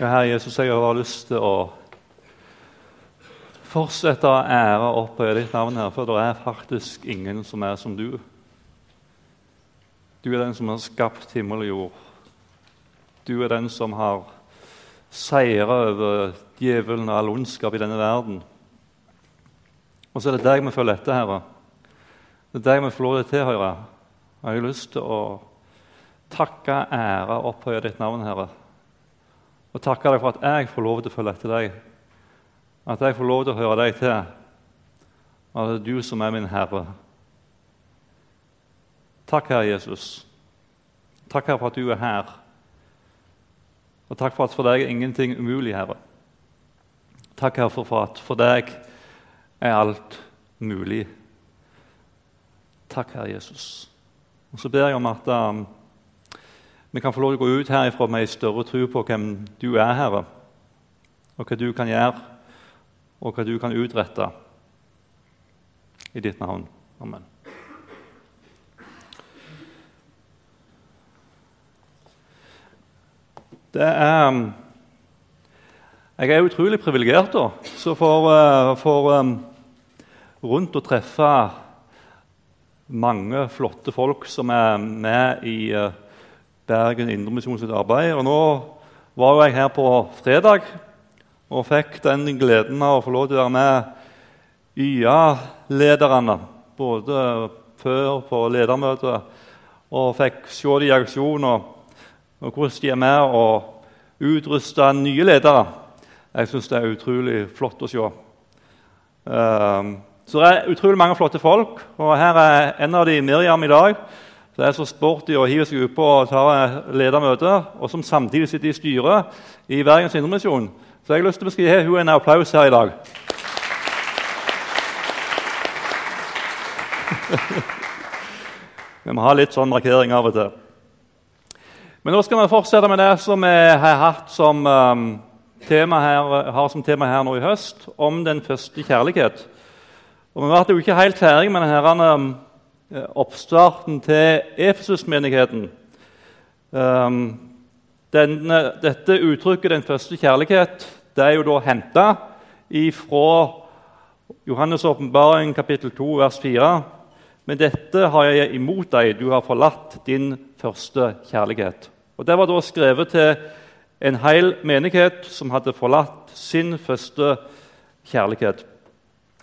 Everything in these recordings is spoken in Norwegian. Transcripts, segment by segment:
Ja, Herre Jesus, jeg har lyst til å fortsette å ære og opphøye ditt navn her, for det er faktisk ingen som er som du. Du er den som har skapt himmel og jord. Du er den som har seira over djevelen og all ondskap i denne verden. Og så er det deg vi følger etter, Herre. Det er deg vi får lov til å tilhøre. Jeg har lyst til å takke, ære og opphøye ditt navn, Herre. Og takke deg for at jeg får lov til å følge etter deg. At jeg får lov til å høre deg til. At det er du som er min Herre. Takk, Herre Jesus. Takk, Herre, for at du er her. Og takk for at for deg er ingenting umulig, Herre. Takk, Herre, for at for deg er alt mulig. Takk, Herre Jesus. Og Så ber jeg om at um, vi kan få lov til å gå ut herifra med en større tro på hvem du er, Herre, og hva du kan gjøre, og hva du kan utrette. I ditt navn. Amen. Det er um, Jeg er utrolig privilegert som får, uh, får um, rundt å treffe mange flotte folk som er med i uh, Bergen Indremisjon sitt arbeid. Og nå var jeg her på fredag og fikk den gleden av å få lov til å være med YA-lederne. Både før på ledermøtet og fikk se de i aksjon og, og hvordan de er med og utruste nye ledere. Jeg syns det er utrolig flott å se. Um, så det er utrolig mange flotte folk, og her er en av de Miriam i dag. Det er så sporty å hive seg utpå og ta ledermøte, og som samtidig sitter i styret i Bergens Indremisjon. Så jeg har lyst til å gi henne en applaus her i dag. vi må ha litt sånn markering av og til. Men nå skal vi fortsette med det som vi har hatt som um, tema her, har som tema her nå i høst, om den første kjærlighet. Og Vi ble jo ikke helt ferdig med denne um, Eh, oppstarten til Efesus-menigheten. Um, dette uttrykket, 'den første kjærlighet', det er jo da henta fra Johannes' åpenbaring kapittel 2, vers 4. Men dette har jeg imot deg, du har forlatt din første kjærlighet. Og Det var da skrevet til en hel menighet som hadde forlatt sin første kjærlighet.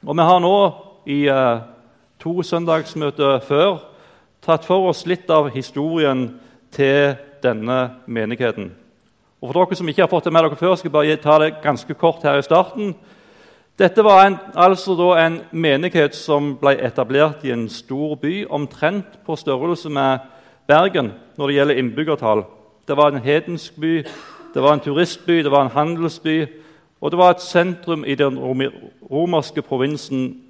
Og Vi har nå i uh, to søndagsmøter før tatt for oss litt av historien til denne menigheten. Og For dere som ikke har fått det med dere før, skal jeg bare ta det ganske kort her i starten. Dette var en, altså en menighet som ble etablert i en stor by, omtrent på størrelse med Bergen når det gjelder innbyggertall. Det var en hedensk by, det var en turistby, det var en handelsby, og det var et sentrum i den romerske provinsen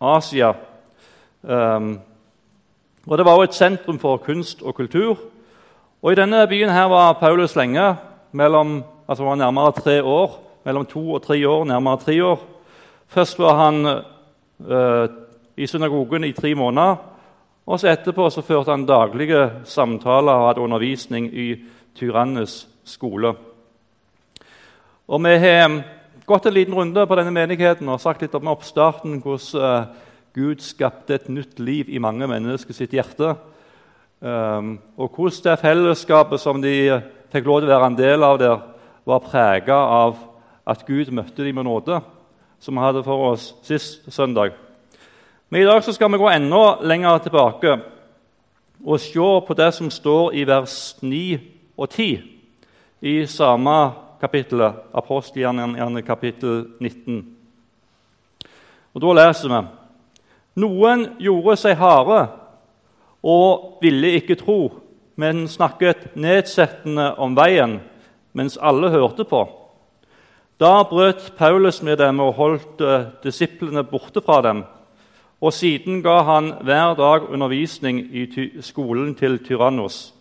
Asia og Det var også et sentrum for kunst og kultur. Og I denne byen her var Paulus lenge, mellom, altså var nærmere tre år. Mellom to og tre år, nærmere tre år. Først var han uh, i synagogen i tre måneder. og så Etterpå så førte han daglige samtaler og hadde undervisning i Tyrannes skole. Og Vi har gått en liten runde på denne menigheten og sagt litt om oppstarten. hvordan uh, Gud skapte et nytt liv i mange mennesker sitt hjerte. Um, og hvordan det fellesskapet som de fikk lov til å være en del av der, var prega av at Gud møtte dem med nåde, som vi hadde for oss sist søndag. Men i dag skal vi gå enda lenger tilbake og se på det som står i vers 9 og 10 i samme kapittel, apostelgjerningen kapittel 19. Og Da leser vi noen gjorde seg harde og ville ikke tro, men snakket nedsettende om veien mens alle hørte på. Da brøt Paulus med dem og holdt uh, disiplene borte fra dem. Og siden ga han hver dag undervisning i skolen til Tyrannos.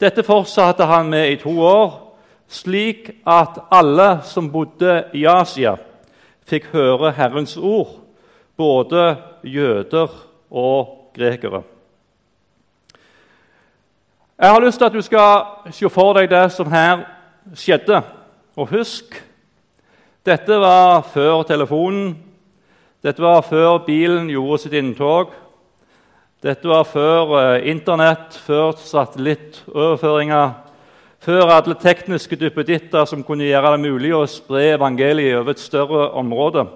Dette fortsatte han med i to år, slik at alle som bodde i Asia, fikk høre Herrens ord både jøder og grekere. Jeg har lyst til at du skal se for deg det som her skjedde. Og husk, dette var før telefonen. Dette var før bilen gjorde sitt inntog. Dette var før eh, Internett, før satellittoverføringer, før alle tekniske duppeditter som kunne gjøre det mulig å spre evangeliet over et større område.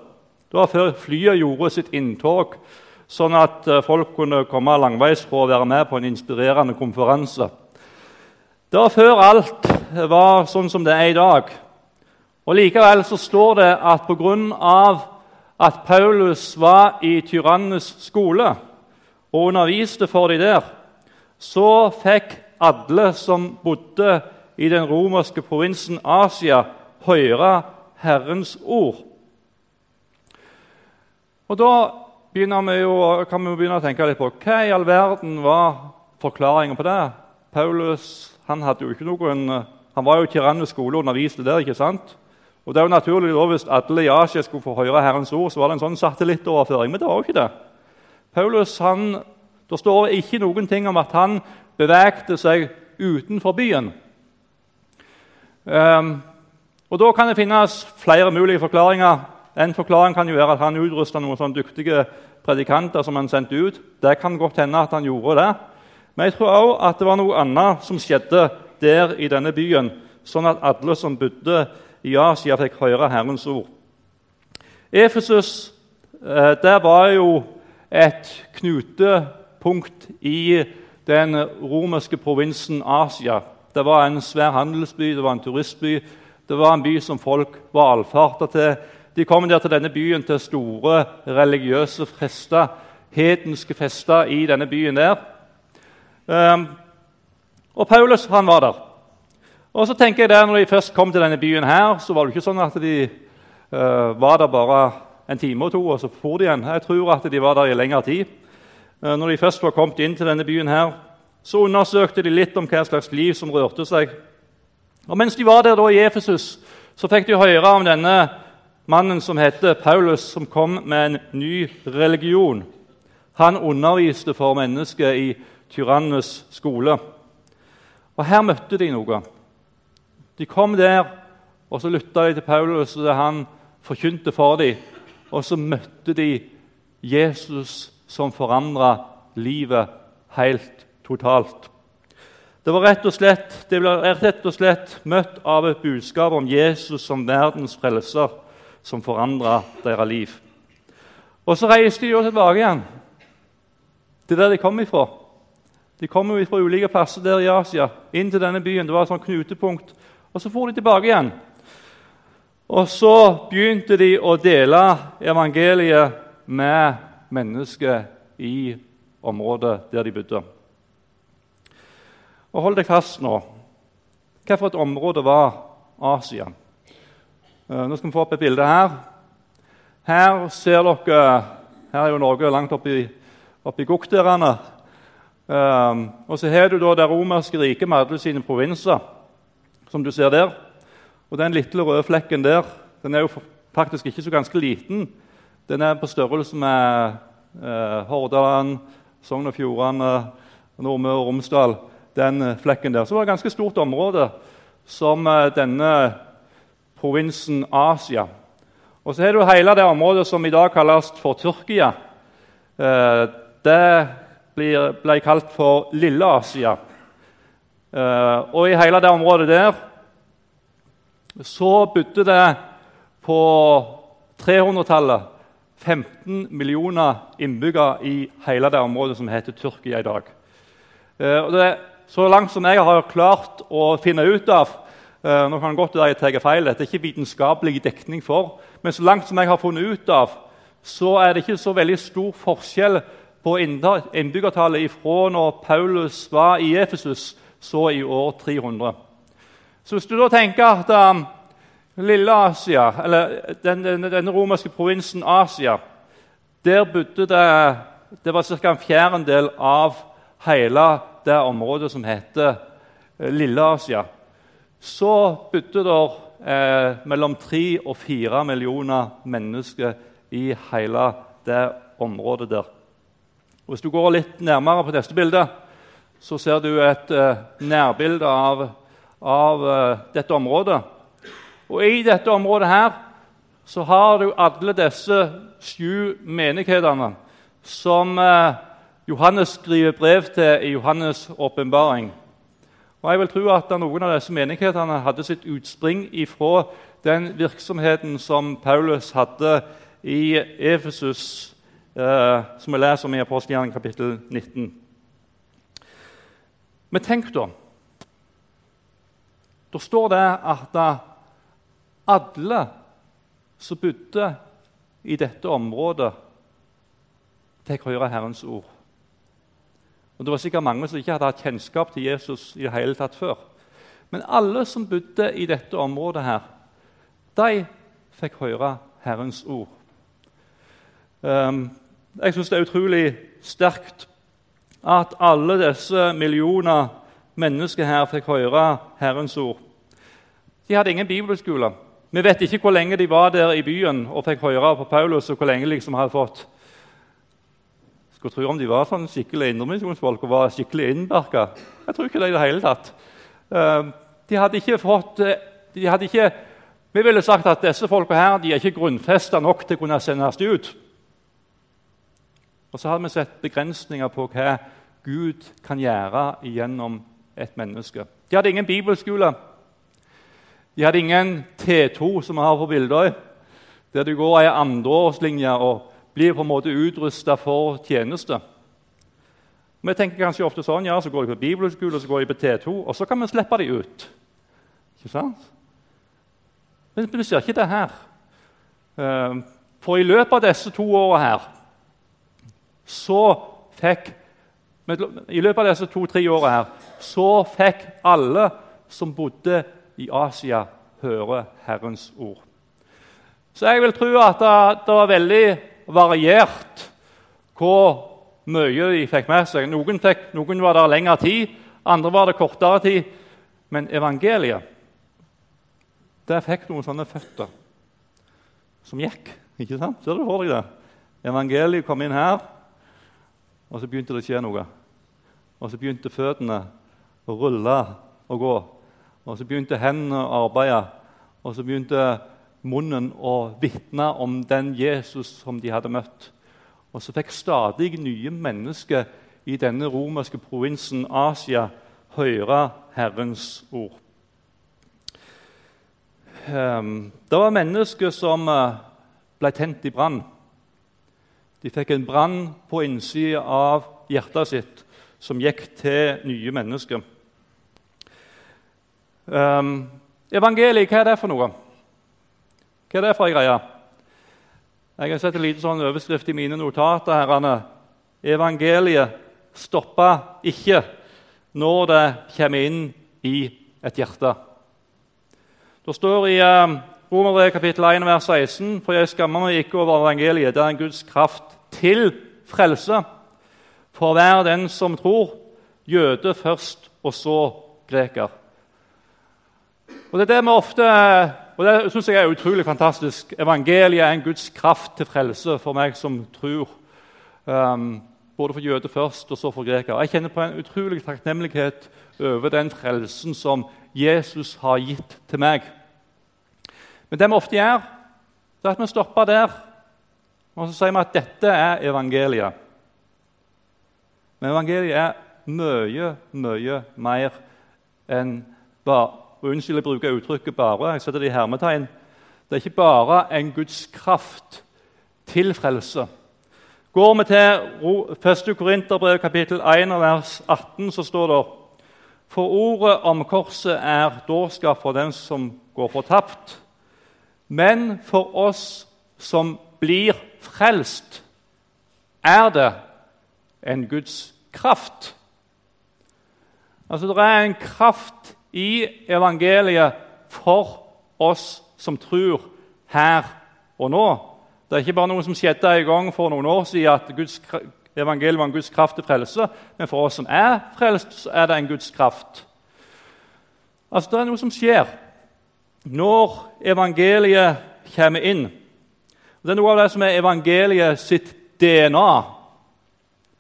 Det var før flyet gjorde sitt inntog, sånn at eh, folk kunne komme langveis og være med på en inspirerende konferanse. Det var før alt var sånn som det er i dag. Og Likevel så står det at pga. at Paulus var i tyrannenes skole og underviste for dem der, så fikk alle som bodde i den romerske provinsen Asia, høre Herrens ord. Og Da vi jo, kan vi jo begynne å tenke litt på hva i all verden var forklaringen på det. Paulus han, hadde jo ikke noen, han var jo i tyrannenes skole og underviste der. ikke sant? Og det er jo naturlig da, Hvis alle i Asia skulle få høre Herrens ord, så var det en sånn satellittoverføring. Men det var jo ikke det. Paulus han, Det står ikke noen ting om at han bevegte seg utenfor byen. Um, og Da kan det finnes flere mulige forklaringer. En forklaring kan jo være at han utrusta noen sånne dyktige predikanter som han sendte ut. Det kan godt hende at han gjorde det. Men jeg tror òg at det var noe annet som skjedde der i denne byen, sånn at alle som bodde i Asia, fikk høre Herrens ord. Efesus eh, der var jo et knutepunkt i den romerske provinsen Asia. Det var en svær handelsby, det var en turistby, det var en by som folk var allfarta til. De kom der til denne byen til store religiøse fester, hedenske fester i denne byen der. Um, og Paulus han var der. Og så tenker jeg der, når de først kom til denne byen, her, så var det ikke sånn at de uh, var der bare en time og to, og så for de igjen. Jeg tror at de var der i lengre tid. Uh, når de først var kommet inn til denne byen, her, så undersøkte de litt om hva slags liv som rørte seg. Og Mens de var der da i Efesus, så fikk de høre om denne mannen som heter Paulus, som kom med en ny religion. Han underviste for mennesker i tyrannenes skole. Og Her møtte de noe. De kom der, og så lytta de til Paulus og det han forkynte for dem. Og så møtte de Jesus som forandra livet helt totalt. Det var rett og slett, De ble rett og slett møtt av et budskap om Jesus som verdens frelser, som forandra deres liv. Og Så reiste de jo tilbake igjen til der de kom ifra. De kom jo fra ulike plasser der i Asia inn til denne byen. Det var et sånt knutepunkt og så for de tilbake igjen. Og så begynte de å dele evangeliet med mennesker i området der de bodde. Og Hold deg fast nå. Hvilket område var Asia? Eh, nå skal vi få opp et bilde her. Her ser dere Her er jo Norge langt oppi, oppi Gokterane. Um, og så har du da det romerske riket med alle sine provinser som du ser der. Og Den lille røde flekken der den er jo faktisk ikke så ganske liten. Den er på størrelse med eh, Hordaland, Sogn og Fjordane, Nordmøre og Romsdal. Den eh, flekken der. Så det var et ganske stort område som eh, denne provinsen Asia. Og så har du hele det området som i dag kalles for Tyrkia. Eh, det ble kalt for Lille-Asia. Uh, og i hele det området der så bodde det på 300-tallet 15 millioner innbyggere i hele det området som heter Tyrkia i dag. Uh, og det, så langt som jeg har klart å finne ut av Nå kan det godt være jeg tar feil, dette er ikke vitenskapelig dekning for, men så langt som jeg har funnet ut av, så er det ikke så veldig stor forskjell på innbyggertallet ifra når Paulus var i Efesus så i år 300. Så hvis du da tenker at um, lille Asia, eller den, den, den, romerske provinsen Asia Der bodde det det var ca. en fjerdedel av hele det området som heter eh, Lille-Asia. Så bodde det eh, mellom tre og fire millioner mennesker i hele det området der. Og hvis du går litt nærmere på neste bilde, så ser du et eh, nærbilde av, av eh, dette området. Og i dette området her så har du alle disse sju menighetene som eh, Johannes skriver brev til i Johannes' åpenbaring. Og jeg vil tro at Noen av disse menighetene hadde sitt utspring ifra den virksomheten som Paulus hadde i Efesus, eh, som vi leser om i Apostelgjerningen kapittel 19. Men tenk, da. Da står det at alle som bodde i dette området, fikk høre Herrens ord. Og Det var sikkert mange som ikke hadde hatt kjennskap til Jesus i det hele tatt før. Men alle som bodde i dette området, her, de fikk høre Herrens ord. Um, jeg syns det er utrolig sterkt at alle disse millioner mennesker her fikk høre Herrens ord. De hadde ingen bibelskole. Vi vet ikke hvor lenge de var der i byen og fikk høre på Paulus, og hvor lenge liksom hadde fått Skulle tro om de var sånn skikkelig indremisjonsfolk og var skikkelig innbarka. Jeg tror ikke det i det hele tatt. Ehm, de hadde ikke fått eh, de hadde ikke, Vi ville sagt at disse folka her, de er ikke grunnfesta nok til å kunne sendes ut. Og så hadde vi sett begrensninger på hva Gud kan gjøre gjennom et menneske. De hadde ingen bibelskole. De hadde ingen T2, som vi har på Bildøy, der du går ei andreårslinje og blir på en måte utrusta for tjeneste. Vi tenker kanskje ofte sånn ja, så går de på bibelskole så går de på T2, og så kan vi slippe dem ut. Ikke sant? Men vi ser ikke det her. Eh, for i løpet av disse to åra her så fikk I løpet av disse to-tre åra her så fikk alle som bodde i Asia, høre Herrens ord. Så jeg vil tro at det, det var veldig variert hvor mye de fikk med seg. Noen, fikk, noen var der lengre tid, andre var det kortere tid. Men evangeliet det fikk noen sånne føtter som gikk. ikke sant? Ser du for deg det? Evangeliet kom inn her, og så begynte det å skje noe. Og så begynte føttene å rulle og gå. Og så begynte hendene å arbeide, og så begynte munnen og vitne om den Jesus som de hadde møtt. Og så fikk stadig nye mennesker i denne romerske provinsen Asia høre Herrens ord. Ehm, det var mennesker som eh, ble tent i brann. De fikk en brann på innsida av hjertet sitt som gikk til nye mennesker. Um, evangeliet, hva er det for noe? Hva er det for ei greie? Jeg har sett en liten sånn overskrift i mine notater. herrene. Evangeliet stopper ikke når det kommer inn i et hjerte. Det står i uh, Romerbrevet kapittel 1, vers 16.: For jeg skammer meg ikke over evangeliet. Det er en Guds kraft til frelse for hver den som tror. Jøde først, og så greker. Og Det er det vi ofte, og det synes jeg er utrolig fantastisk. Evangeliet er en Guds kraft til frelse for meg som tror. Um, både for jøder først og så for greker. Jeg kjenner på en utrolig takknemlighet over den frelsen som Jesus har gitt til meg. Men det vi ofte gjør, det er at vi stopper der og så sier vi at dette er evangeliet. Men evangeliet er mye, mye mer enn bare og Unnskyld jeg bruker uttrykket 'bare'. jeg setter det i hermetegn. Det er ikke bare en Guds kraft til frelse. Går vi til 1. Korinterbrev kapittel 1 vers 18, så står det For ordet om korset er dårskap for den som går fortapt, men for oss som blir frelst, er det en Guds kraft. Altså, Det er en kraft i evangeliet for oss som tror her og nå. Det er ikke bare noe som skjedde en gang for noen år siden, at Guds, evangeliet var en Guds kraft til frelse. Men for oss som er frelst, så er det en Guds kraft. Altså, Det er noe som skjer når evangeliet kommer inn. Det er noe av det som er evangeliet sitt DNA.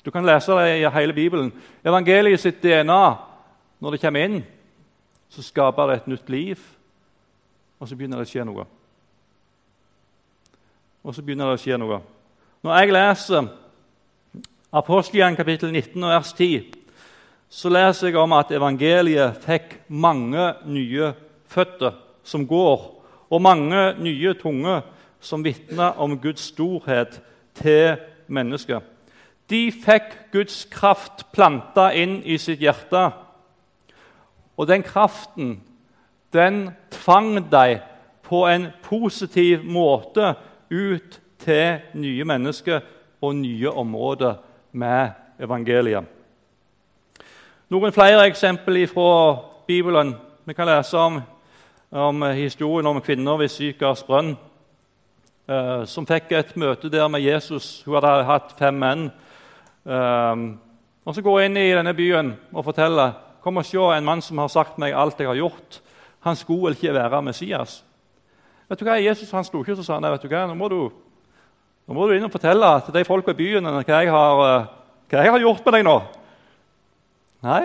Du kan lese det i hele Bibelen. Evangeliet sitt DNA, når det kommer inn, så skaper det et nytt liv. og så begynner det å skje noe. Og så begynner det å skje noe. Når jeg leser Apostelgjerningen kapittel 19 og vers 10, så leser jeg om at evangeliet fikk mange nye føtter som går, og mange nye tunger som vitner om Guds storhet til mennesket. De fikk Guds kraft planta inn i sitt hjerte. Og den kraften den tvang dem på en positiv måte ut til nye mennesker og nye områder med evangeliet. Noen flere eksempler fra Bibelen. Vi kan lese om, om historien om kvinner ved Sykars brønn eh, som fikk et møte der med Jesus. Hun hadde hatt fem menn. Eh, og Så går hun inn i denne byen og forteller Kom og se en mann som har sagt meg alt jeg har gjort. Han skulle vel ikke være Messias. Vet du hva, Jesus han sto ikke og sa nei, vet du hva, nå må du, nå må du inn og fortelle til de folka i byen hva jeg, har, eh, hva jeg har gjort med deg nå. Nei.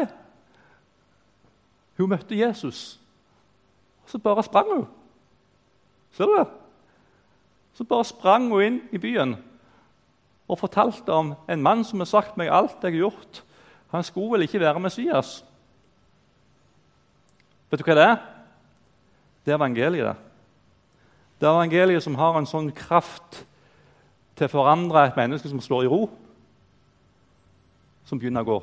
Hun møtte Jesus, og så bare sprang hun. Ser du det? Så bare sprang hun inn i byen og fortalte om en mann som har sagt meg alt jeg har gjort. Han skulle vel ikke være Messias? Vet du hva det er? Det er evangeliet. Det er evangeliet som har en sånn kraft til å forandre et menneske som står i ro, som begynner å gå.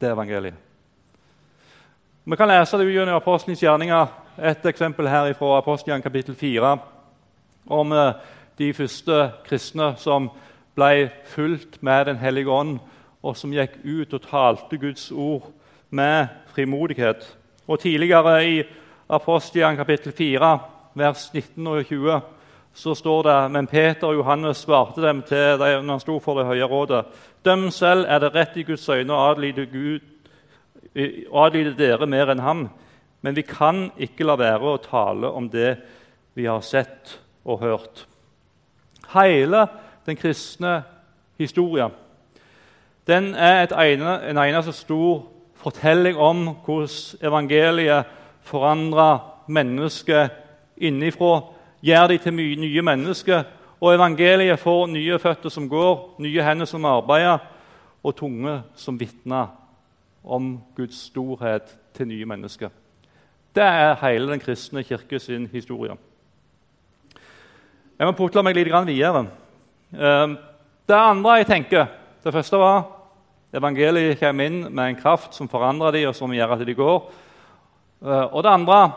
Det er evangeliet. Vi kan lese det gjennom Apostelens gjerninger. Et eksempel her fra Apostelen kapittel 4 om eh, de første kristne som ble fulgt med Den hellige ånd, og som gikk ut og talte Guds ord med frimodighet. Og Tidligere i Apostian kapittel 4, vers 19 og 20, så står det Men Peter og Johannes svarte dem til dem når han sto for det høye rådet. Døm selv, er det rett i Guds øyne å adlyde, adlyde dere mer enn ham. Men vi kan ikke la være å tale om det vi har sett og hørt. Hele den kristne historien den er ene, en eneste stor fortelling om hvordan evangeliet forandrer mennesker innenfra, gjør de til nye mennesker. Og evangeliet får nye føtter som går, nye hender som arbeider, og tunge som vitner om Guds storhet til nye mennesker. Det er hele den kristne kirke sin historie. Jeg må putle meg litt videre. Ehm, det andre jeg tenker Det første var evangeliet kommer inn med en kraft som forandrer dem, og som gjør at de går. Eh, og det andre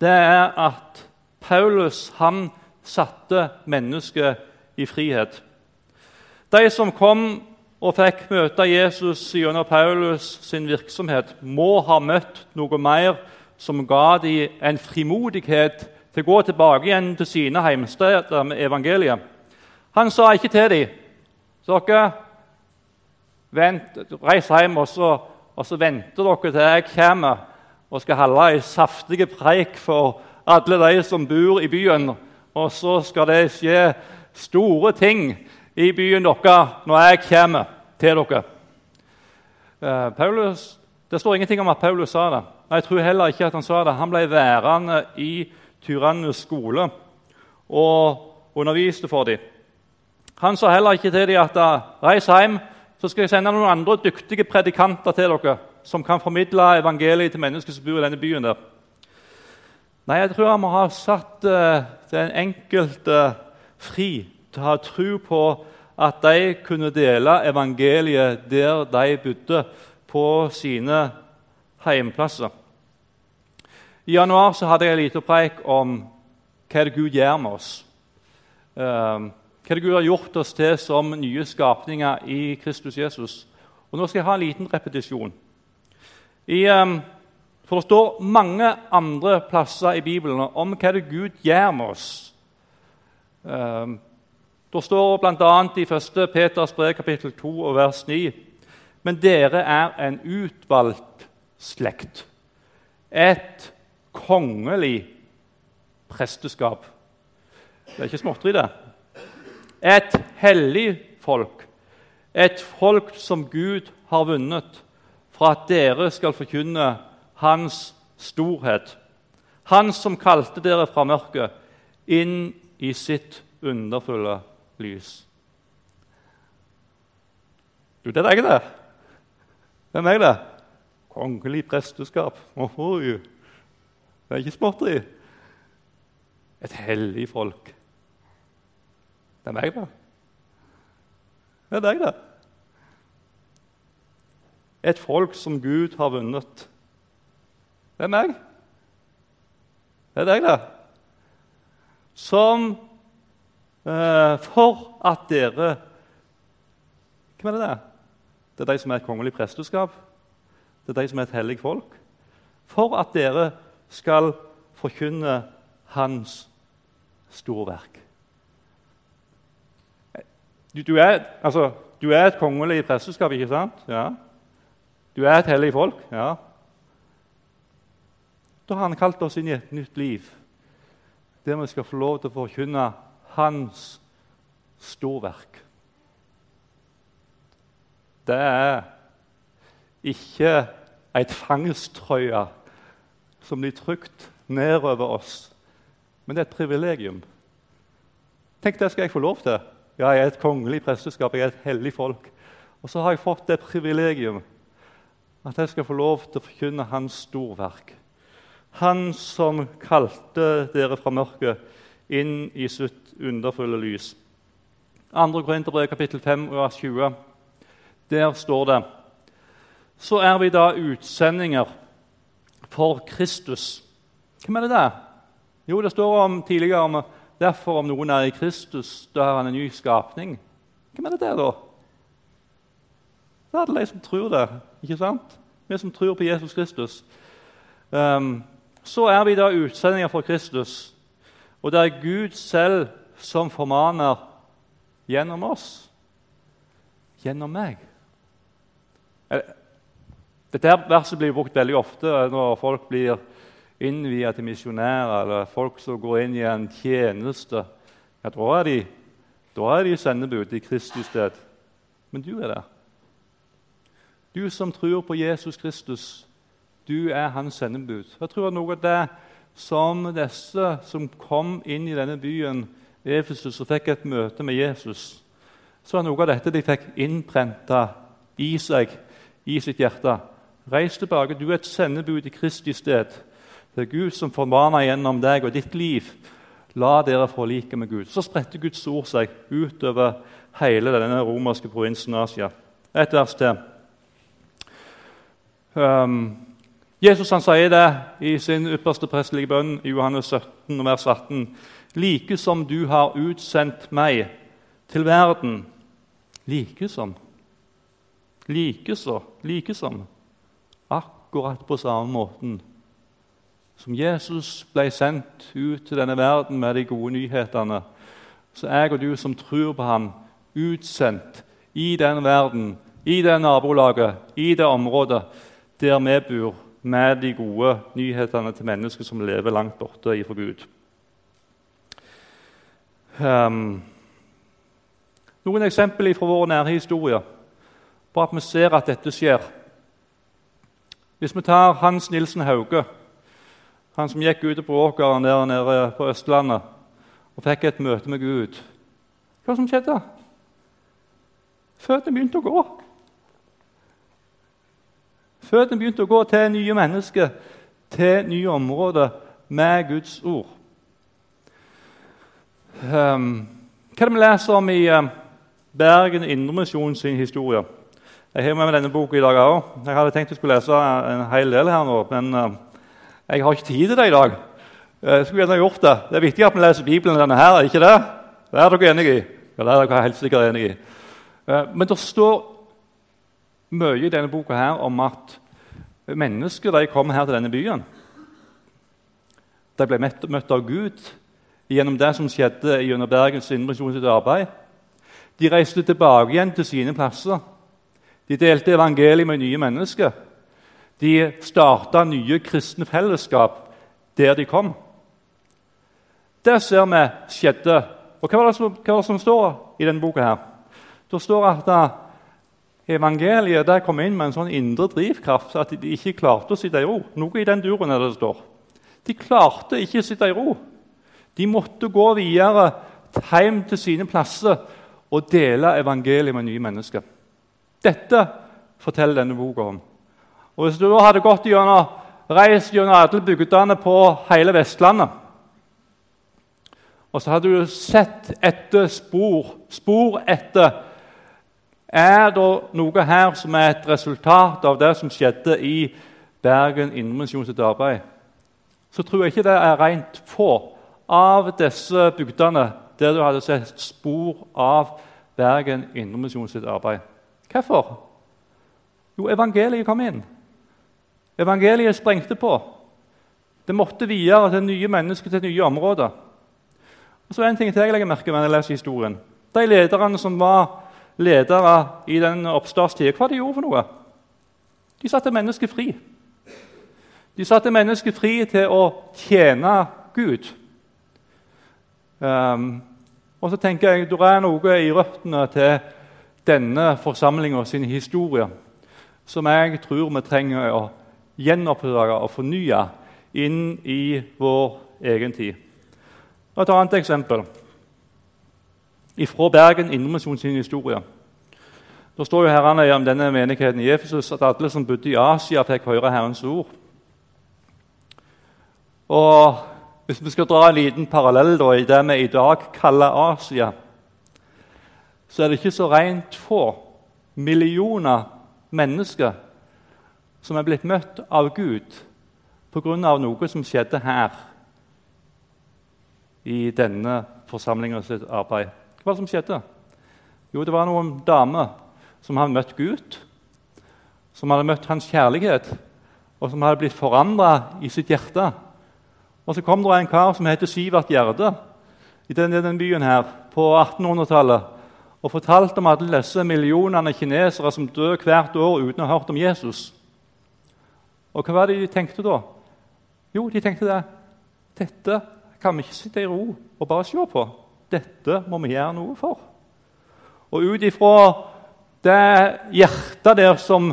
det er at Paulus han satte mennesket i frihet. De som kom og fikk møte Jesus gjennom Paulus sin virksomhet, må ha møtt noe mer som ga dem en frimodighet til å gå tilbake igjen til sine heimsteder med evangeliet. Han sa ikke til dem dere, vent, reis hjem og så, og så venter dere til jeg kommer og skal holde ei saftig preik for alle de som bor i byen. Og så skal det skje store ting i byen deres når jeg kommer til dere. Eh, Paulus, det står ingenting om at Paulus sa det. Jeg tror heller ikke at han sa det. Han ble værende i Tyrannes skole og underviste for dem. Han sa heller ikke til dem at reis hjem, så skal jeg sende noen andre dyktige predikanter til dere som kan formidle evangeliet til mennesker som bor i denne byen. der. Nei, jeg tror han må ha satt uh, den enkelte fri til å ha tro på at de kunne dele evangeliet der de bodde, på sine heimplasser. I januar så hadde jeg en liten preik om hva det Gud gjør med oss. Uh, hva det Gud har gjort oss til som nye skapninger i Kristus Jesus. Og Nå skal jeg ha en liten repetisjon. I, um, for Det står mange andre plasser i Bibelen om hva det Gud gjør med oss. Um, det står bl.a. i 1. Peters brev, kapittel 2, og vers 9.: Men dere er en utvalgt slekt, et kongelig presteskap. Det er ikke småtteri, det. Et hellig folk, et folk som Gud har vunnet for at dere skal forkynne Hans storhet. Han som kalte dere fra mørket inn i sitt underfulle lys. Du, det er deg, det. Det er det. Kongelig presteskap. Ohoi. Det er ikke småtteri. Et hellig folk. Det er meg, det. Det er deg, det. Et folk som Gud har vunnet. Det er meg. Det er deg, det. Som eh, For at dere Hvem er det? det? Det er de som er et kongelig presteskap. Det er de som er et hellig folk. For at dere skal forkynne Hans storverk. Du, du, er, altså, du er et kongelig presteskap, ikke sant? Ja. Du er et hellig folk. Ja. Da har han kalt oss inn i et nytt liv, der vi skal få lov til å forkynne Hans storverk. Det er ikke ei fangsttrøye som blir trykt nedover oss, men det er et privilegium. Tenk, det skal jeg få lov til. Ja, jeg er et kongelig presteskap, jeg er et hellig folk. Og så har jeg fått det privilegium at jeg skal få lov til å forkynne hans storverk. Han som kalte dere fra mørket inn i sitt underfulle lys. 2. Korinterbrev kapittel 5 vers 20. Der står det Så er vi da utsendinger for Kristus. Hvem er det der? Jo, det står om tidligere om derfor om noen er i Kristus, da er han en ny skapning. Hvem er det der, da? Det er alle de som tror det. ikke sant? Vi som tror på Jesus Kristus. Um, så er vi da utsendinger for Kristus, og det er Gud selv som formaner gjennom oss. Gjennom meg. Dette verset blir brukt veldig ofte når folk blir innvia til misjonærer, eller folk som går inn i en tjeneste. Ja, da er de, de sendebud i Kristi sted. Men du er det. Du som tror på Jesus Kristus, du er hans sendebud. Jeg tror at noe av det som disse som kom inn i denne byen, Efesus, og fikk et møte med Jesus, så er noe av dette de fikk innprenta i seg, i sitt hjerte. Reis tilbake. Du er et sendebud i Kristi sted. Det er Gud som formaner gjennom deg og ditt liv. La dere forlike med Gud. Så spredte Guds ord seg utover hele denne romerske provinsen Asia. Et vers til. Um, Jesus han sier det i sin ypperste prestelige bønn i Johannes 17, vers 18. Like som du har utsendt meg til verden. Like som. Like så. Like som. Akkurat på samme måten som Jesus ble sendt ut til denne verden med de gode nyhetene, så er jeg og du som tror på ham, utsendt i den verden, i det nabolaget, i det området der vi bor, med de gode nyhetene til mennesker som lever langt borte ifra Gud. Um, noen eksempler fra vår nære historie på at vi ser at dette skjer. Hvis vi tar Hans Nilsen Hauge, han som gikk ute på åkeren der nede på Østlandet og fikk et møte med Gud Hva som skjedde? Føttene begynte å gå. Føttene begynte å gå til nye mennesker, til nye områder, med Guds ord. Um, hva er det vi leser om i uh, Bergen Indremisjon sin historie? Jeg har med meg denne boka i dag òg. Jeg hadde tenkt jeg skulle lese en hel del her nå, men uh, jeg har ikke tid til det i dag. Jeg skulle gjerne gjort Det Det er viktig at vi leser Bibelen denne her, er ikke det? Det er dere enige i? Ja, det er dere helt sikkert enige i. Uh, men det står mye i denne boka her om at mennesker de kom her til denne byen. De ble møtt av Gud gjennom det som skjedde gjennom Bergens Indremisjon sitt arbeid. De reiste tilbake igjen til sine plasser. De delte evangeliet med nye mennesker. De starta nye kristne fellesskap der de kom. Det ser vi skjedde. Og Hva var det som, hva var det som står i denne boka? her? Det står at Evangeliet der kom inn med en sånn indre drivkraft at de ikke klarte å sitte i ro. Noe i den duren er det står. De klarte ikke å sitte i ro. De måtte gå videre hjem til sine plasser og dele evangeliet med nye mennesker. Dette forteller denne boka om. Og Hvis du hadde gått gjennom, reist gjennom alle bygdene på hele Vestlandet og så hadde du sett etter spor, spor etter Er det noe her som er et resultat av det som skjedde i Bergen Indremisjon sitt arbeid? Så tror jeg ikke det er rent få av disse bygdene der du hadde sett spor av Bergen Indremisjon sitt arbeid. Hvorfor? Jo, evangeliet kom inn. Evangeliet sprengte på. Det måtte videre til nye mennesker, til nye områder. Og så En ting til jeg legger merke når jeg leser historien. De lederne som var ledere i den oppstartstida, hva de gjorde for noe? De satte mennesket fri. De satte mennesket fri til å tjene Gud. Um, og så tenker jeg Det er noe i røttene til denne forsamlinga sin historie som jeg tror vi trenger å gjenoppdage og fornye inn i vår egen tid. Et annet eksempel fra Bergen Indremisjon sin historie. Da står jo herrene om denne menigheten i Efesus at alle som bodde i Asia, fikk høre Herrens ord. Og Hvis vi skal dra en liten parallell da, i det vi i dag kaller Asia, så er det ikke så rent få millioner mennesker som er blitt møtt av Gud pga. noe som skjedde her i denne forsamlingens arbeid. Hva var det som skjedde? Jo, det var noen damer som hadde møtt Gud, som hadde møtt hans kjærlighet, og som hadde blitt forandra i sitt hjerte. Og Så kom det en kar som heter Sivert Gjerde i denne, denne byen her på 1800-tallet og fortalte om alle disse millionene kinesere som dør hvert år uten å ha hørt om Jesus. Og hva var det de tenkte da? Jo, de tenkte det. Dette kan vi ikke sitte i ro og bare se på. Dette må vi gjøre noe for. Og ut ifra det hjertet der som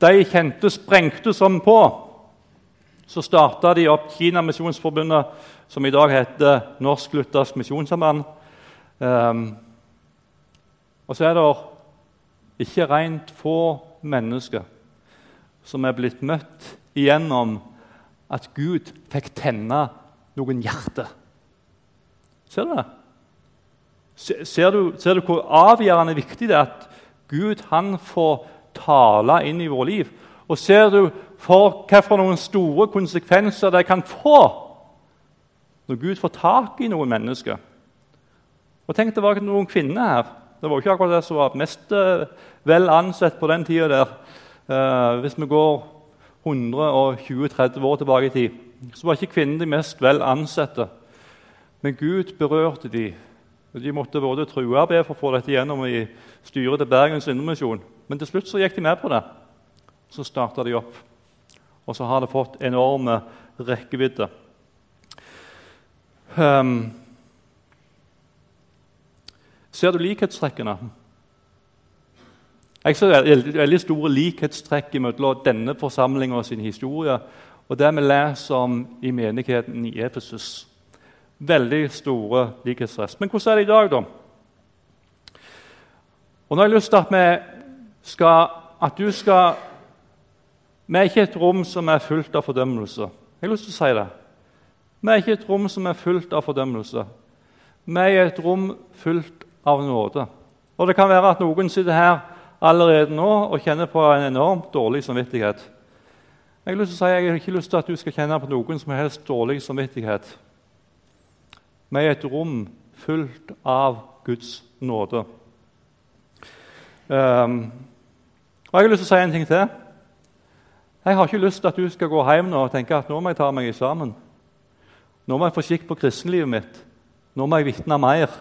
de kjente sprengte sånn på, så starta de opp Kina Misjonsforbundet, som i dag heter Norsk Luthersk Misjonssamband. Um, og så er det ikke rent få mennesker som er blitt møtt igjennom at Gud fikk tenne noen hjerter. Ser du det? Ser du, ser du, hvor avgjørende viktig det er at Gud han får tale inn i vårt liv? Og ser du for hvilke store konsekvenser det kan få når Gud får tak i noen mennesker? Og Tenk det var noen kvinner her. Det var ikke akkurat det som var mest uh, vel ansett på den tida der. Uh, hvis vi går 120-30 år tilbake i tid så var ikke kvinnene de mest vel ansette. Men Gud berørte de. De måtte både true og be for å få dette gjennom i styret til Bergens Indremisjon. Men til slutt så gikk de med på det. Så starta de opp. Og så har det fått enorme rekkevidde. Um, ser du likhetstrekkene? Jeg ser veldig store likhetstrekk mellom denne forsamlinga sin historie og det vi leser om i menigheten i Efesus. Veldig store likhetstrekk. Men hvordan er det i dag, da? Og nå har jeg lyst til at, skal, at du skal Vi er ikke et rom som er fullt av fordømmelse. Jeg har lyst til å si det. Vi er ikke et rom som er fullt av fordømmelse. Vi er et rom fullt av nåde. Og Det kan være at noen sitter her allerede nå og kjenner på en enormt dårlig samvittighet. Jeg har lyst til å si jeg har ikke lyst til at du skal kjenne på noen som helst dårlig samvittighet. Vi er et rom fullt av Guds nåde. Um, og Jeg har lyst til å si en ting til. Jeg har ikke lyst til at du skal gå hjem nå og tenke at nå må jeg ta meg sammen. Nå må jeg få skikk på kristenlivet mitt. Nå må jeg vitne mer.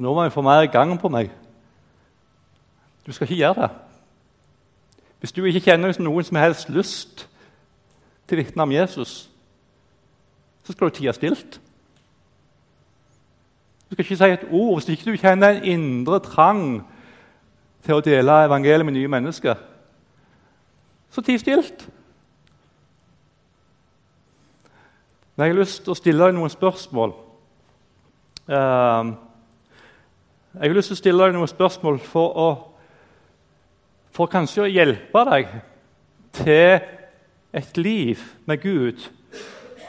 Nå må jeg få mer gang på meg. Du skal ikke gjøre det. Hvis du ikke kjenner noen som helst lyst til å vitne om Jesus, så skal du tie stilt. Du skal ikke si et ord hvis ikke du kjenner en indre trang til å dele evangeliet med nye mennesker, så ti stilt. Men jeg har lyst til å stille deg noen spørsmål. Uh, jeg har lyst til å stille deg noen spørsmål for, å, for kanskje å hjelpe deg til et liv med Gud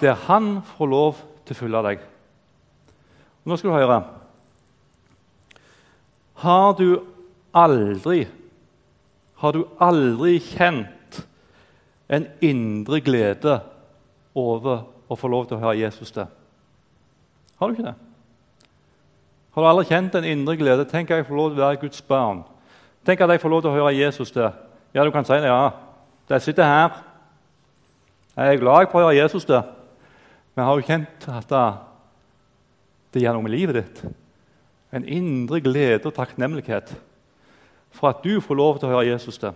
der Han får lov til å følge deg. Og nå skal du høre. Har du aldri Har du aldri kjent en indre glede over å få lov til å høre Jesus til? Har du ikke det? Har du aldri kjent en indre glede? Tenk at jeg får lov til å være Guds barn. Tenk at jeg får lov til å høre Jesus til. Ja, du kan si det. Ja, jeg sitter her. Jeg er glad jeg får høre Jesus til. Men har du kjent at det gjør noe med livet ditt? En indre glede og takknemlighet for at du får lov til å høre Jesus til.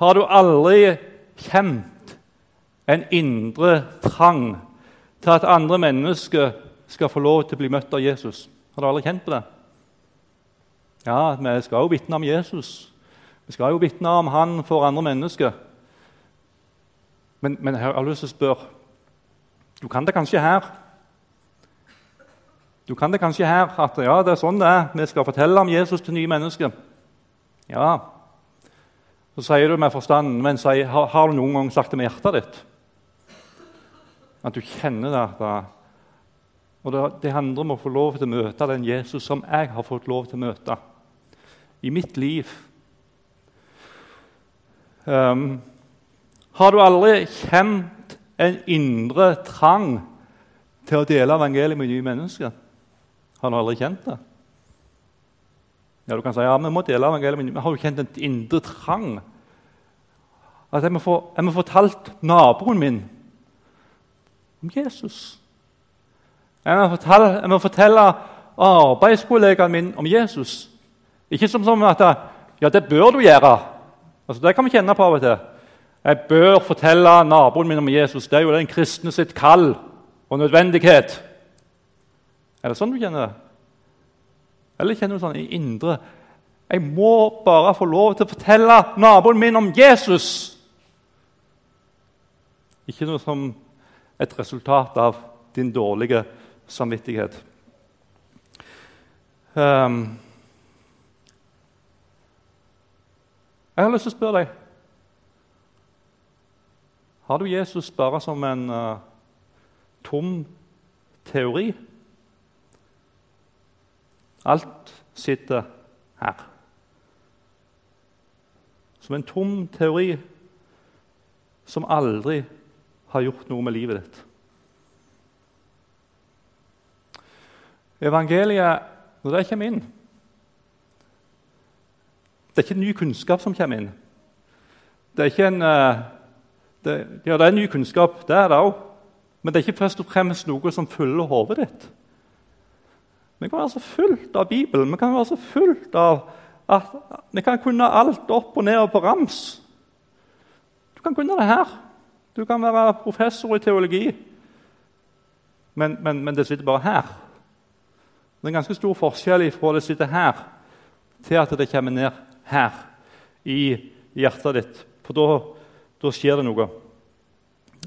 Har du aldri kjent en indre trang til at andre mennesker skal få lov til å bli møtt av Jesus? Har du aldri kjent på det? Ja, vi skal jo vitne om Jesus. Vi skal jo vitne om han for andre mennesker. Men, men jeg har lyst til å spørre Du kan det kanskje her? Du kan det kanskje her at ja, det er sånn det er. Vi skal fortelle om Jesus til nye mennesker. Ja. Så sier du med forstanden, men sier, har, har, du noen gang sagt det med hjertet ditt? At du kjenner det? At og det, det, handler om å få lov til å møte den Jesus som jeg har fått lov til å møte i mitt liv. Um, har du aldri kjent en indre trang til å dele evangeliet med nye mennesker? Har du aldri kjent det? Ja, Du kan si ja, vi må dele evangeliet med nye men Har du kjent en indre trang? At jeg må få, jeg må fortalt naboen min om Jesus. Jeg må fortelle, jeg må fortelle arbeidskollegaen min om Jesus. Ikke som, sånn at Ja, det bør du gjøre. Altså, Det kan vi kjenne på av og til. Jeg bør fortelle naboen min om Jesus. Det er jo den kristne sitt kall og nødvendighet. Er det sånn du kjenner det? Eller kjenner du sånn i indre Jeg må bare få lov til å fortelle naboen min om Jesus. Ikke noe som et resultat av din dårlige samvittighet. Um, jeg har lyst til å spørre deg Har du Jesus bare som en uh, tom teori? Alt sitter her. Som en tom teori som aldri har gjort noe med livet ditt. Evangeliet, når det kommer inn Det er ikke ny kunnskap som kommer inn. Det er ikke en, eh, det, ja, det er ny kunnskap, det er det òg. Men det er ikke først og fremst noe som fyller hodet ditt. Vi kan være så fullt av Bibelen, vi kan være så fullt av at vi kan kunne alt opp og ned og på rams. Du kan kunne det her. Du kan være professor i teologi. Men, men, men det sitter bare her. Det er en ganske stor forskjell fra det sitter her, til at det kommer ned her i hjertet ditt. For da, da skjer det noe.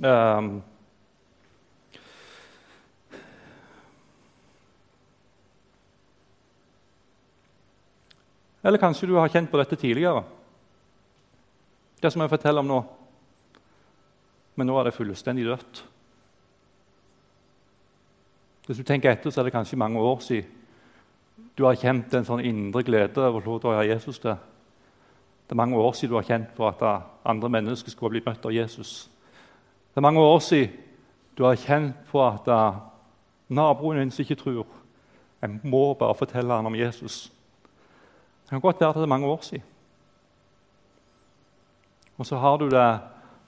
Um, Eller kanskje du har kjent på dette tidligere. Det som jeg forteller om nå. Men nå er det fullstendig dødt. Hvis du tenker etter, så er det kanskje mange år siden du har kjent en sånn indre glede over å høre Jesus til. Det er mange år siden du har kjent på at andre mennesker skulle blitt møtt av Jesus. Det er mange år siden du har kjent på at naboen din ikke tror Jeg må bare fortelle ham om Jesus. Det kan godt være at det er mange år siden. Og så har du det,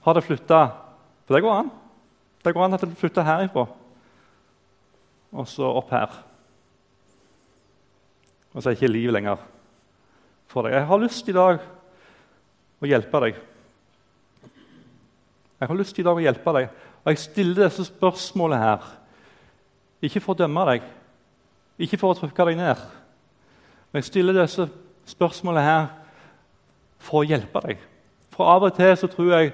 har det flytta For det går an. Det går an at det flytter herifra og så opp her. Og så er ikke livet lenger for deg. Jeg har lyst i dag å hjelpe deg. Jeg har lyst i dag å hjelpe deg, og jeg stiller disse spørsmålene her. Ikke for å dømme deg, ikke for å trykke deg ned. Men jeg stiller disse spørsmålene her for å hjelpe deg. For av og til så tror jeg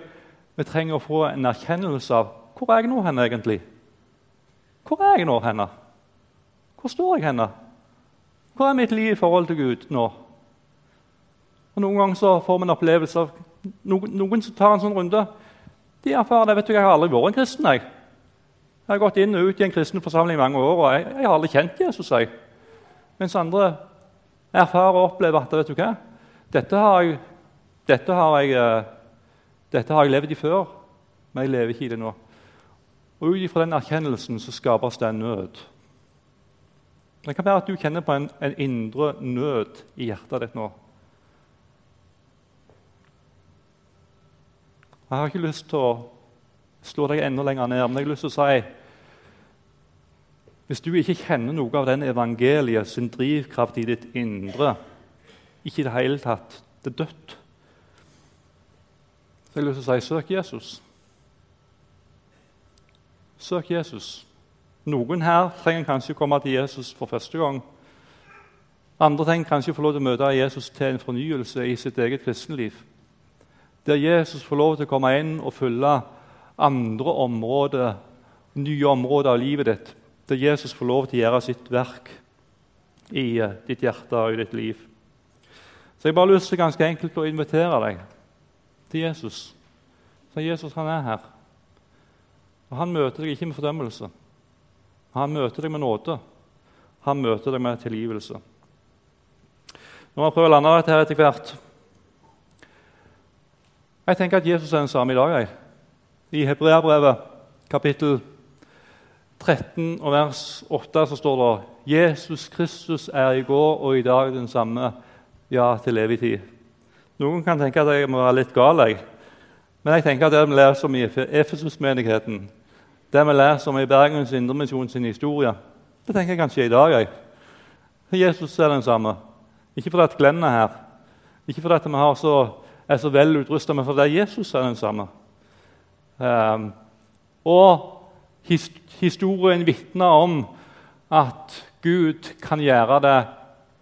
vi trenger å få en erkjennelse av hvor er jeg nå hen egentlig? Hvor er jeg nå henne? Hvor står jeg henne? Hva er mitt liv i forhold til Gud nå? Og Noen ganger så får vi en opplevelse av noen, noen som tar en sånn runde. De erfarer det. vet du, Jeg har aldri vært en kristen. Jeg Jeg har gått inn og ut i en kristen forsamling i mange år, og jeg, jeg har aldri kjent Jesus. Jeg. Mens andre erfarer og opplever at vet du hva, dette har jeg, dette har jeg, eh, dette har jeg levd i før, men jeg lever ikke i det nå. Og Ut ifra den erkjennelsen så skapes det en nød. Det kan være at du kjenner på en, en indre nød i hjertet ditt nå. Jeg har ikke lyst til å slå deg enda lenger ned, men jeg har lyst til å si Hvis du ikke kjenner noe av den evangeliet sin drivkraft i ditt indre, ikke i det hele tatt Det er dødt. Så jeg har lyst til å si søk Jesus. Søk Jesus. Noen her trenger kanskje å komme til Jesus for første gang. Andre trenger kanskje å få lov til å møte Jesus til en fornyelse i sitt eget kristenliv der Jesus får lov til å komme inn og fylle andre områder, nye områder av livet ditt. Der Jesus får lov til å gjøre sitt verk i eh, ditt hjerte og i ditt liv. Så jeg har bare lyst til ganske enkelt å invitere deg til Jesus. Så Jesus han er her. Og Han møter deg ikke med fordømmelse. Han møter deg med nåde. Han møter deg med tilgivelse. Nå må jeg prøve å lande dette her etter hvert. Jeg tenker at Jesus er den samme i dag. Jeg. I Hebreabrevet kapittel 13 og vers 8 så står det Jesus Kristus er i går og i dag den samme, ja, til evig tid. Noen kan tenke at jeg må være litt gal, jeg. men jeg tenker at det vi leser om i Efesus-menigheten, det vi leser om i Bergens Indremisjon sin historie, det tenker jeg kanskje i dag. jeg. Jesus er den samme. Ikke fordi Glenn er her, ikke fordi vi så er så vel utrusta men for det er Jesus er den samme. Um, og his, historien vitner om at Gud kan gjøre det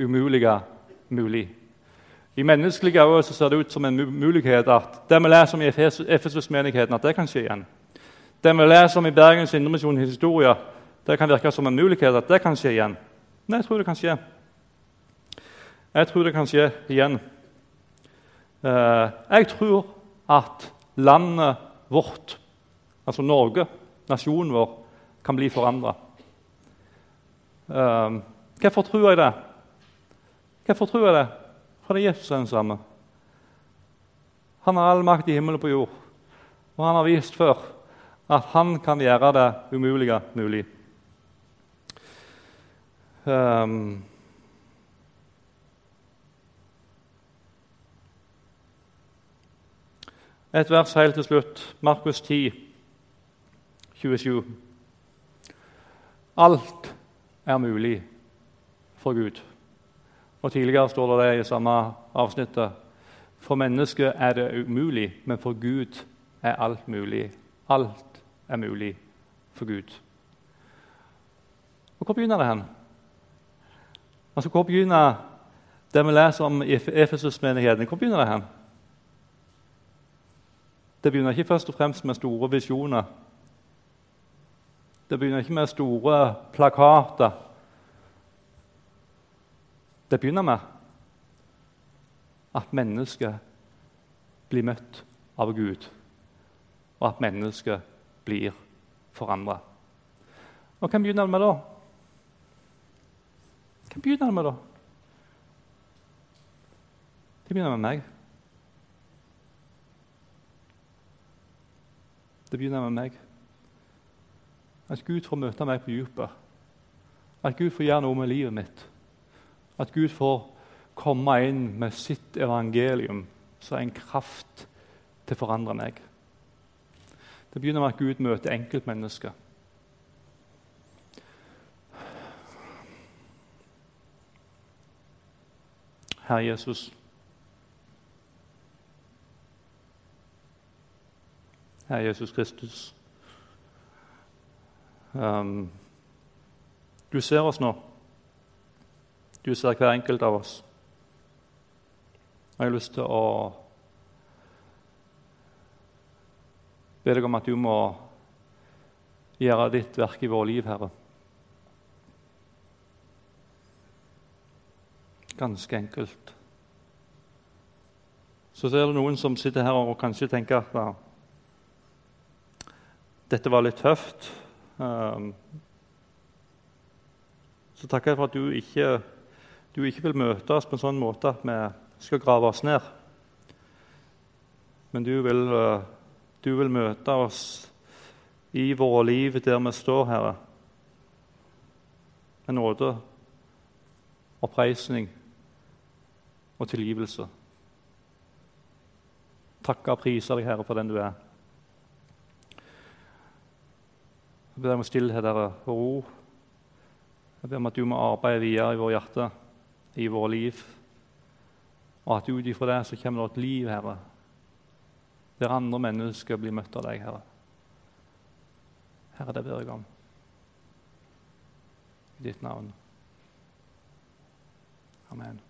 umulige mulig. I menneskelige øyne ser det ut som en mulighet at det vi leser om i Efesus-menigheten, at det kan skje igjen. Det vi leser om i Bergens Indremisjon historie, det kan virke som en mulighet at det kan skje igjen. Men jeg tror det kan skje. Jeg tror det kan skje igjen. Eh, jeg tror at landet vårt, altså Norge, nasjonen vår, kan bli forandra. Eh, hvorfor tror jeg det? Hvorfor tror jeg det? Fordi Jesus er den samme. Han har all makt i himmelen og på jord. Og han har vist før at han kan gjøre det umulige mulig. Um, Et vers helt til slutt. Markus 10, 27. Alt er mulig for Gud. Og Tidligere står det det i samme avsnittet. For mennesket er det umulig, men for Gud er alt mulig. Alt er mulig for Gud. Og Hvor begynner det hen? Altså, Hvor begynner det vi leser om i Efesus-menigheten? Hvor begynner det hen? Det begynner ikke først og fremst med store visjoner. Det begynner ikke med store plakater. Det begynner med at mennesket blir møtt av Gud, og at mennesket blir forandra. Og hvem begynner det med da? Hvem begynner det med da? Det begynner med meg. Det begynner med meg. At Gud får møte meg på dypet. At Gud får gjøre noe med livet mitt. At Gud får komme inn med sitt evangelium som en kraft til å forandre meg. Det begynner med at Gud møter enkeltmennesket. Herre Jesus. Herre Jesus Kristus. Um, du ser oss nå. Du ser hver enkelt av oss. Jeg har lyst til å be deg om at du må gjøre ditt verk i vårt liv, Herre. Ganske enkelt. Så er det noen som sitter her og kanskje tenker at ja, dette var litt tøft. Um, så takker jeg for at du ikke, du ikke vil møte oss på en sånn måte at vi skal grave oss ned. Men du vil, uh, du vil møte oss i våre liv der vi står, Herre, med nåde, oppreisning og tilgivelse. Takke og prise deg, Herre, for den du er. Jeg ber om stillhet og ro. Jeg ber om at du må arbeide videre i våre hjerter, i våre liv. Og at ut ifra det så kommer det et liv, Herre, der andre mennesker blir møtt av deg, Herre. Herre, det ber jeg om. I ditt navn. Amen.